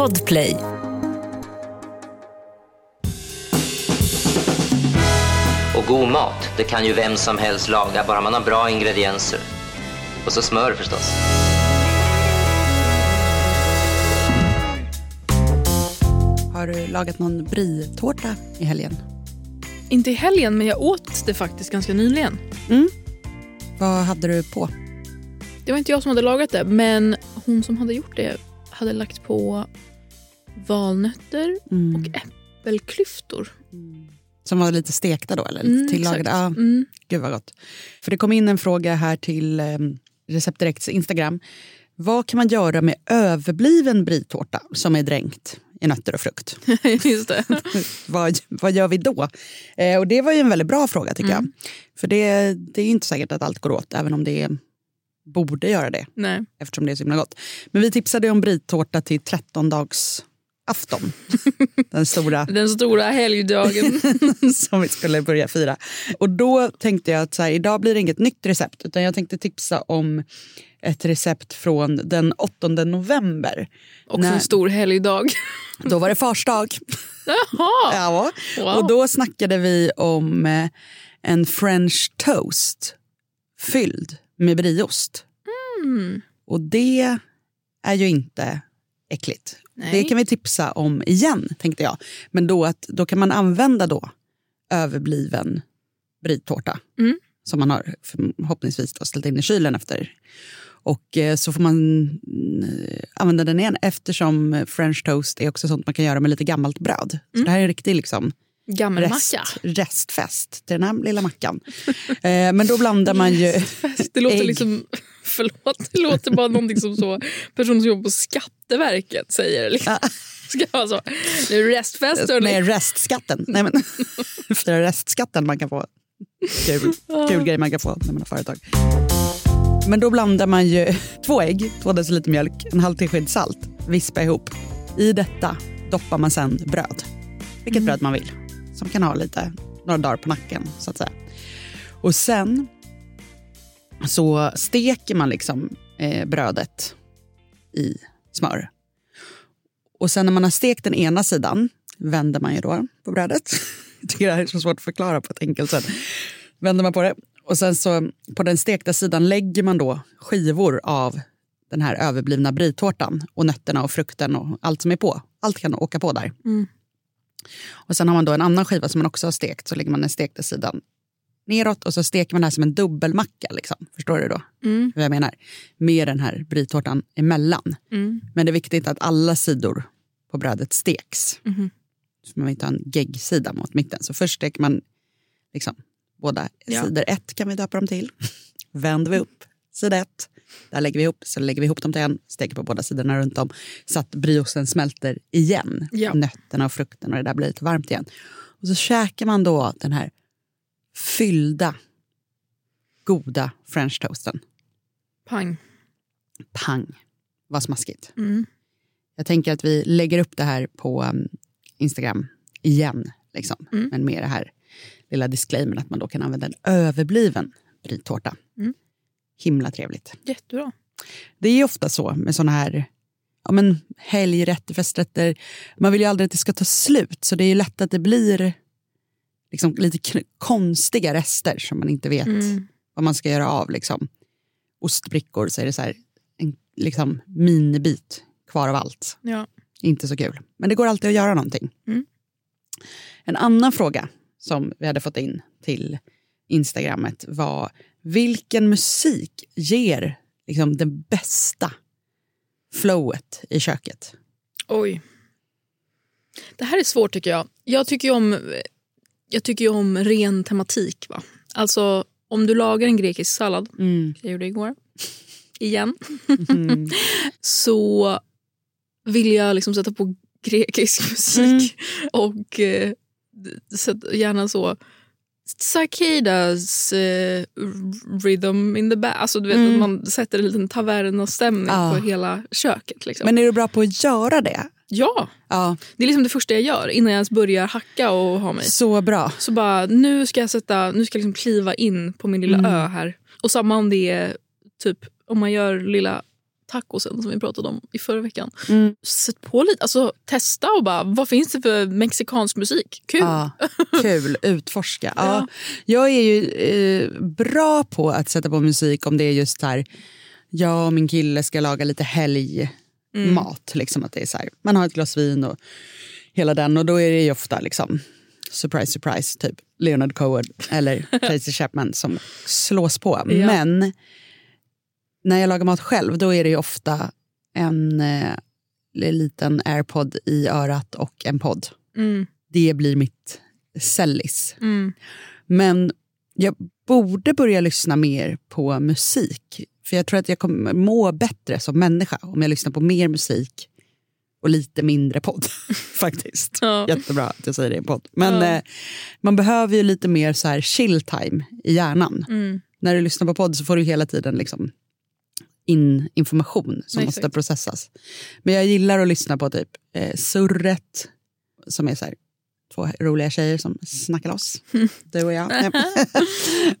Podplay. Och god mat, det kan ju vem som helst laga, bara man har bra ingredienser. Och så smör förstås. Har du lagat någon brie-tårta i helgen? Inte i helgen, men jag åt det faktiskt ganska nyligen. Vad hade du på? Det var inte jag som hade lagat det, men hon som hade gjort det hade lagt på valnötter Mm. och äppelklyftor. Som var lite stekta då, eller lite Mm, tillagade? Ja, Mm. Gud vad gott. För det kom in en fråga här till eh, Recept Direkts Instagram. Vad kan man göra med överbliven brie-tårta som är dränkt i nötter och frukt? Just det. vad, vad gör vi då? Eh, och det var ju en väldigt bra fråga tycker Mm. jag. För det, det är inte säkert att allt går åt, även om det borde göra det. Nej. eftersom det är så himla gott. Men vi tipsade om brie-tårta till 13-dags afton. Den stora Den stora helgdagen. som vi skulle börja fira. Och då tänkte jag att så här, idag blir det inget nytt recept utan jag tänkte tipsa om ett recept från den 8 november. Också När- en stor helgdag. Då var det fars dag. Jaha! Ja. Wow. Och då snackade vi om eh, en french toast fylld med brieost. Mm. Och det är ju inte äckligt. Nej. Det kan vi tipsa om igen, tänkte jag. Men då, att, då kan man använda då överbliven brie-tårta Mm. som man har förhoppningsvis då ställt in i kylen efter. Och eh, så får man eh, använda den igen eftersom french toast är också sånt man kan göra med lite gammalt bröd. Så det här är en riktig liksom, Gammelmacka. rest, restfest till den här lilla mackan. eh, men då blandar man ju... Det låter ägg. liksom... Förlåt, det låter bara någonting som så personer som jobbar på Skatteverket säger. Liksom. Ska vara så. Nu är det restfest hörni. Nej, restskatten. Nej, men, fira restskatten man kan få. Kul, kul grej man kan få när man har företag. Men då blandar man ju två ägg, två deciliter mjölk, en halv tesked salt, vispa ihop. I detta doppar man sen bröd. Vilket bröd man vill. Som kan ha lite, några dagar på nacken så att säga. Och sen så steker man liksom eh, brödet i smör. Och sen när man har stekt den ena sidan vänder man ju då på brödet. Jag tycker det här är så svårt att förklara på ett enkelt sätt. Vänder man på det och sen så på den stekta sidan lägger man då skivor av den här överblivna brie-tårtan och nötterna och frukten och allt som är på. Allt kan åka på där. Mm. Och sen har man då en annan skiva som man också har stekt så lägger man den stekta sidan neråt och så steker man det här som en dubbelmacka. Liksom. Förstår du då Mm. vad jag menar? Med den här brie-tårtan emellan. Mm. Men det är viktigt att alla sidor på brödet steks. Mhm. Så man vill inte ha en geggsida mot mitten. Så först steker man liksom båda Ja. sidor. Ett kan vi döpa dem till. Vänder vi upp sida ett. Där lägger vi ihop, så lägger vi ihop dem till en, steker på båda sidorna runt om så att briochen smälter igen. Ja. Nötterna och frukten och det där blir lite varmt igen. Och så käkar man då den här fyllda, goda french toasten. Pang. Pang, vad smaskigt. Mm. Jag tänker att vi lägger upp det här på um, Instagram igen. Liksom. Mm. Men med det här lilla disclaimern att man då kan använda en överbliven brie-tårta. Mm. Himla trevligt. Jättebra. Det är ofta så med såna här ja, men helgrätter, festrätter. Man vill ju aldrig att det ska ta slut. Så det är ju lätt att det blir liksom lite konstiga rester som man inte vet Mm. vad man ska göra av. Liksom. Ostbrickor så är det så här, en liksom, minibit kvar av allt. Ja. Inte så kul. Men det går alltid att göra någonting. Mm. En annan fråga som vi hade fått in till Instagrammet var vilken musik ger liksom det bästa flowet i köket? Oj. Det här är svårt tycker jag. Jag tycker ju om, jag tycker ju om ren tematik. Va? Alltså om du lagar en grekisk sallad, Mm. jag gjorde igår, igen, Mm. så vill jag liksom sätta på grekisk musik. Och eh, gärna så Cicadas eh, rhythm in the back. Alltså, du vet, Mm. att man sätter en liten tavernastämning Ja. på hela köket. Liksom. Men är du bra på att göra det? Ja, Ja, det är liksom det första jag gör innan jag ens börjar hacka och ha mig. så bra. Så bara, nu ska jag sätta, nu ska jag liksom kliva in på min lilla Mm. ö här. Och samma om det är typ om man gör lilla tacosen som vi pratade om i förra veckan. Mm. Sätt på lite, alltså testa och bara, vad finns det för mexikansk musik? Kul! Ja, kul, utforska. Ja. Ja. Jag är ju eh, bra på att sätta på musik om det är just här, jag och min kille ska laga lite helgmat. Liksom, att det är så här, man har ett glas vin och hela den och då är det ju ofta liksom, surprise surprise, typ Leonard Cohen eller Tracy Chapman som slås på. Ja. Men när jag lagar mat själv då är det ju ofta en eh, liten airpod i örat och en podd Mm, det blir mitt sällis. mm, Men jag borde börja lyssna mer på musik. För jag tror att jag kommer må bättre som människa om jag lyssnar på mer musik och lite mindre podd. Faktiskt. Ja. Jättebra att jag säger det i en podd. Men Ja. eh, man behöver ju lite mer så här chill time i hjärnan. mm. När du lyssnar på podd så får du hela tiden liksom in information som Exakt. måste processas. Men jag gillar att lyssna på typ eh, Surret, som är så här, två roliga tjejer som snackar loss. Du och jag.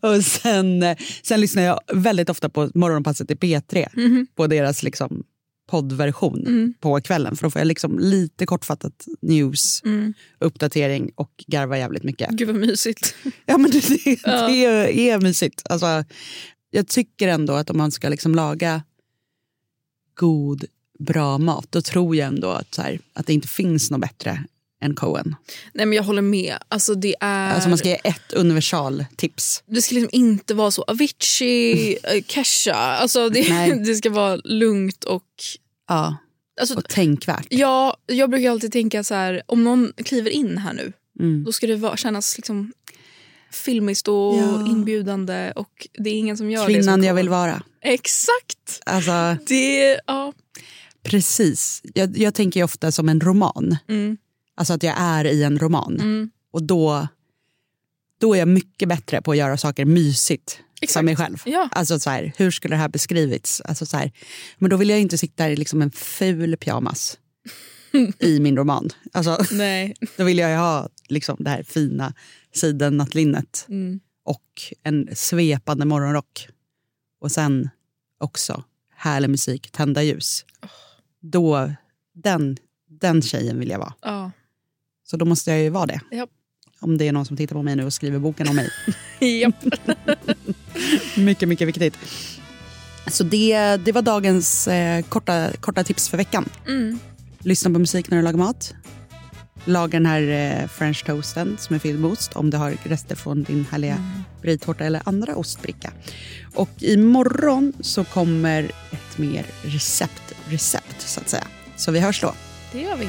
och sen, eh, sen lyssnar jag väldigt ofta på Morgonpasset i P3, Mhm. på deras liksom, poddversion Mm. på kvällen. För då får jag liksom lite kortfattat news, Mm. uppdatering och garva jävligt mycket. Gud vad mysigt. Ja, men det, det, Ja. det är mysigt. Alltså, jag tycker ändå att om man ska liksom laga god, bra mat, då tror jag ändå att, här, att det inte finns något bättre än Cohen. Nej men jag håller med. Alltså det är... Alltså man ska ge ett universaltips. Det ska liksom inte vara så Avicii, eh, Kesha. Alltså det, det ska vara lugnt och... Ja, Alltså, och tänkvärt. ja, jag brukar alltid tänka så här, om någon kliver in här nu, Mm. då ska det vara, kännas liksom filmiskt och Ja. inbjudande och det är ingen som gör det. Kvinnan jag vill vara. Exakt! Alltså, Det, ja. precis. Jag, jag tänker ju ofta som en roman. Mm, Alltså att jag är i en roman. mm. Och då, då är jag mycket bättre på att göra saker mysigt Exakt. för mig själv. Ja. Alltså så här, hur skulle det här beskrivits? Alltså så här, men då vill jag inte sitta i liksom en ful pyjamas i min roman. Alltså, Nej. då vill jag ju ha liksom det här fina sidennattlinnet Mm. och en svepande morgonrock. Och sen också härlig musik, tända ljus. Då, den, den tjejen vill jag vara. Ja. Så då måste jag ju vara det. Ja. Om det är någon som tittar på mig nu och skriver boken om mig. Japp. mycket, mycket viktigt. Så det, det var dagens eh, korta, korta tips för veckan. Mm. Lyssna på musik när du lagar mat. Laga den här eh, french toasten som är fylld med ost om du har rester från din härliga brie-tårta eller andra ostbricka. Och imorgon så kommer ett mer recept, recept så att säga. Så vi hörs då. Det gör vi.